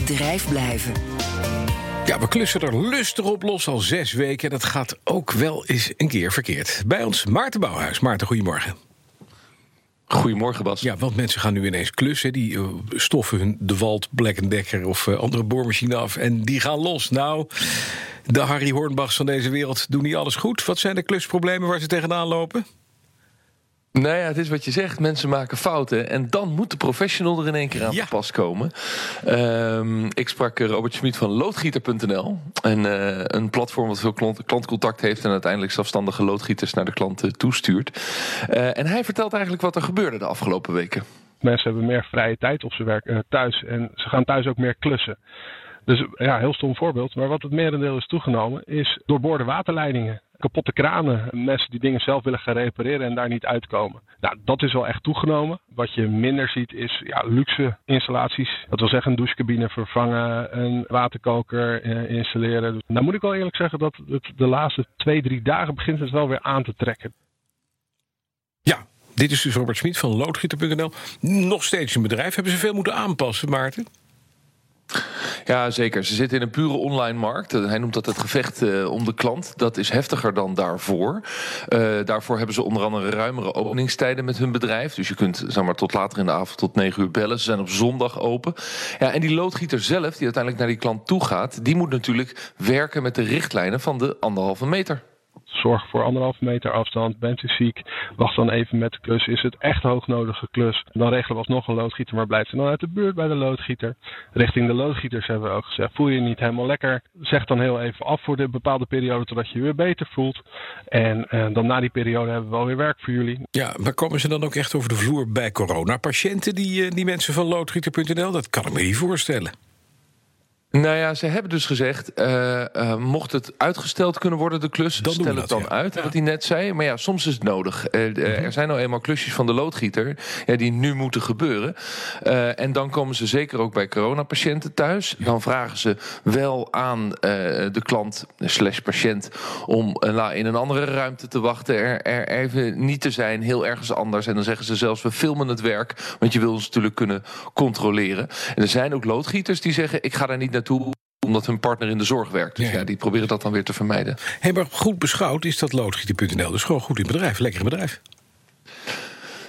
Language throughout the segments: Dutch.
bedrijf blijven. Ja, we klussen er lustig op los al zes weken. Dat gaat ook wel eens een keer verkeerd. Bij ons Maarten Bouwhuis. Maarten, goedemorgen. Goedemorgen, Bas. Ja, want mensen gaan nu ineens klussen. Die uh, stoffen hun De Walt, Black Decker of uh, andere boormachine af. En die gaan los. Nou, de Harry Hornbachs van deze wereld doen niet alles goed. Wat zijn de klusproblemen waar ze tegenaan lopen? Nou ja, het is wat je zegt. Mensen maken fouten. En dan moet de professional er in één keer aan ja. te pas komen. Um, ik sprak Robert Schmid van loodgieter.nl. En, uh, een platform wat veel klant, klantcontact heeft. En uiteindelijk zelfstandige loodgieters naar de klanten toestuurt. Uh, en hij vertelt eigenlijk wat er gebeurde de afgelopen weken. Mensen hebben meer vrije tijd op zijn werk uh, thuis. En ze gaan thuis ook meer klussen. Dus ja, heel stom voorbeeld. Maar wat het merendeel is toegenomen, is doorboorde waterleidingen kapotte kranen. Mensen die dingen zelf willen gaan repareren en daar niet uitkomen. Nou, dat is wel echt toegenomen. Wat je minder ziet is ja, luxe installaties. Dat wil zeggen een douchecabine vervangen, een waterkoker eh, installeren. Dus, nou moet ik wel eerlijk zeggen dat het de laatste twee, drie dagen begint het wel weer aan te trekken. Ja, dit is dus Robert Smit van loodgieter.nl. Nog steeds een bedrijf. Hebben ze veel moeten aanpassen, Maarten? Ja, zeker. Ze zitten in een pure online markt. Hij noemt dat het gevecht uh, om de klant. Dat is heftiger dan daarvoor. Uh, daarvoor hebben ze onder andere ruimere openingstijden met hun bedrijf. Dus je kunt zeg maar, tot later in de avond tot 9 uur bellen. Ze zijn op zondag open. Ja, en die loodgieter zelf, die uiteindelijk naar die klant toe gaat... die moet natuurlijk werken met de richtlijnen van de anderhalve meter zorg voor anderhalve meter afstand. Bent u ziek, wacht dan even met de klus. Is het echt hoognodige klus? Dan regelen we alsnog een loodgieter, maar blijft er dan uit de buurt bij de loodgieter. Richting de loodgieters hebben we ook gezegd, voel je je niet helemaal lekker? Zeg dan heel even af voor de bepaalde periode totdat je je weer beter voelt. En uh, dan na die periode hebben we wel weer werk voor jullie. Ja, maar komen ze dan ook echt over de vloer bij corona-patiënten, die, uh, die mensen van loodgieter.nl? Dat kan ik me niet voorstellen. Nou ja, ze hebben dus gezegd, uh, uh, mocht het uitgesteld kunnen worden, de klus, dan stel het dan ja. uit, ja. wat hij net zei. Maar ja, soms is het nodig. Uh, mm -hmm. Er zijn nou eenmaal klusjes van de loodgieter ja, die nu moeten gebeuren. en dan komen ze zeker ook bij coronapatiënten thuis. Dan vragen ze wel aan de klant slash patiënt om in een andere ruimte te wachten, er, er even niet te zijn, heel ergens anders. En dan zeggen ze zelfs, we filmen het werk, want je wil ons natuurlijk kunnen controleren. En er zijn ook loodgieters die zeggen, ik ga daar niet naartoe naartoe omdat hun partner in de zorg werkt. Dus ja, ja die proberen dat dan weer te vermijden. Hey, maar goed beschouwd is dat loodgieter.nl dus gewoon goed in bedrijf, lekker in bedrijf.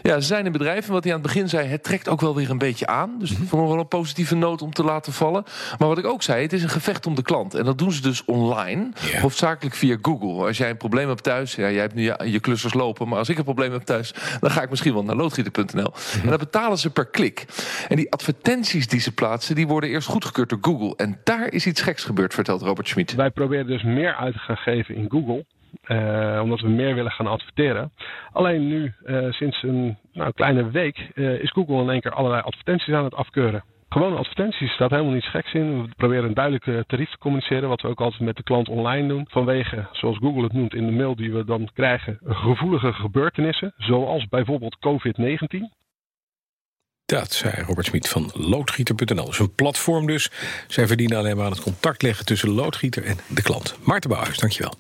Ja, ze zijn in bedrijf. En wat hij aan het begin zei, het trekt ook wel weer een beetje aan. Dus ik vond nog wel een positieve noot om te laten vallen. Maar wat ik ook zei, het is een gevecht om de klant. En dat doen ze dus online, ja. hoofdzakelijk via Google. Als jij een probleem hebt thuis, ja, jij hebt nu je, klussers lopen. Maar als ik een probleem heb thuis, dan ga ik misschien wel naar loodgieter.nl. -hmm. En dan betalen ze per klik. En die advertenties die ze plaatsen, die worden eerst goedgekeurd door Google. En daar is iets geks gebeurd, vertelt Robert Schmid. Wij proberen dus meer uit te gaan geven in Google. Uh, omdat we meer willen gaan adverteren. Alleen nu, uh, sinds een nou, kleine week, uh, is Google in één keer allerlei advertenties aan het afkeuren. Gewone advertenties staat helemaal niets geks in. We proberen een duidelijke tarief te communiceren, wat we ook altijd met de klant online doen. Vanwege, zoals Google het noemt in de mail die we dan krijgen, gevoelige gebeurtenissen, zoals bijvoorbeeld COVID-19. Dat zei Robert Smit van loodgieter.nl. Een platform dus. Zij verdienen alleen maar aan het contact leggen tussen loodgieter en de klant. Maarten Bouwhuis, dankjewel.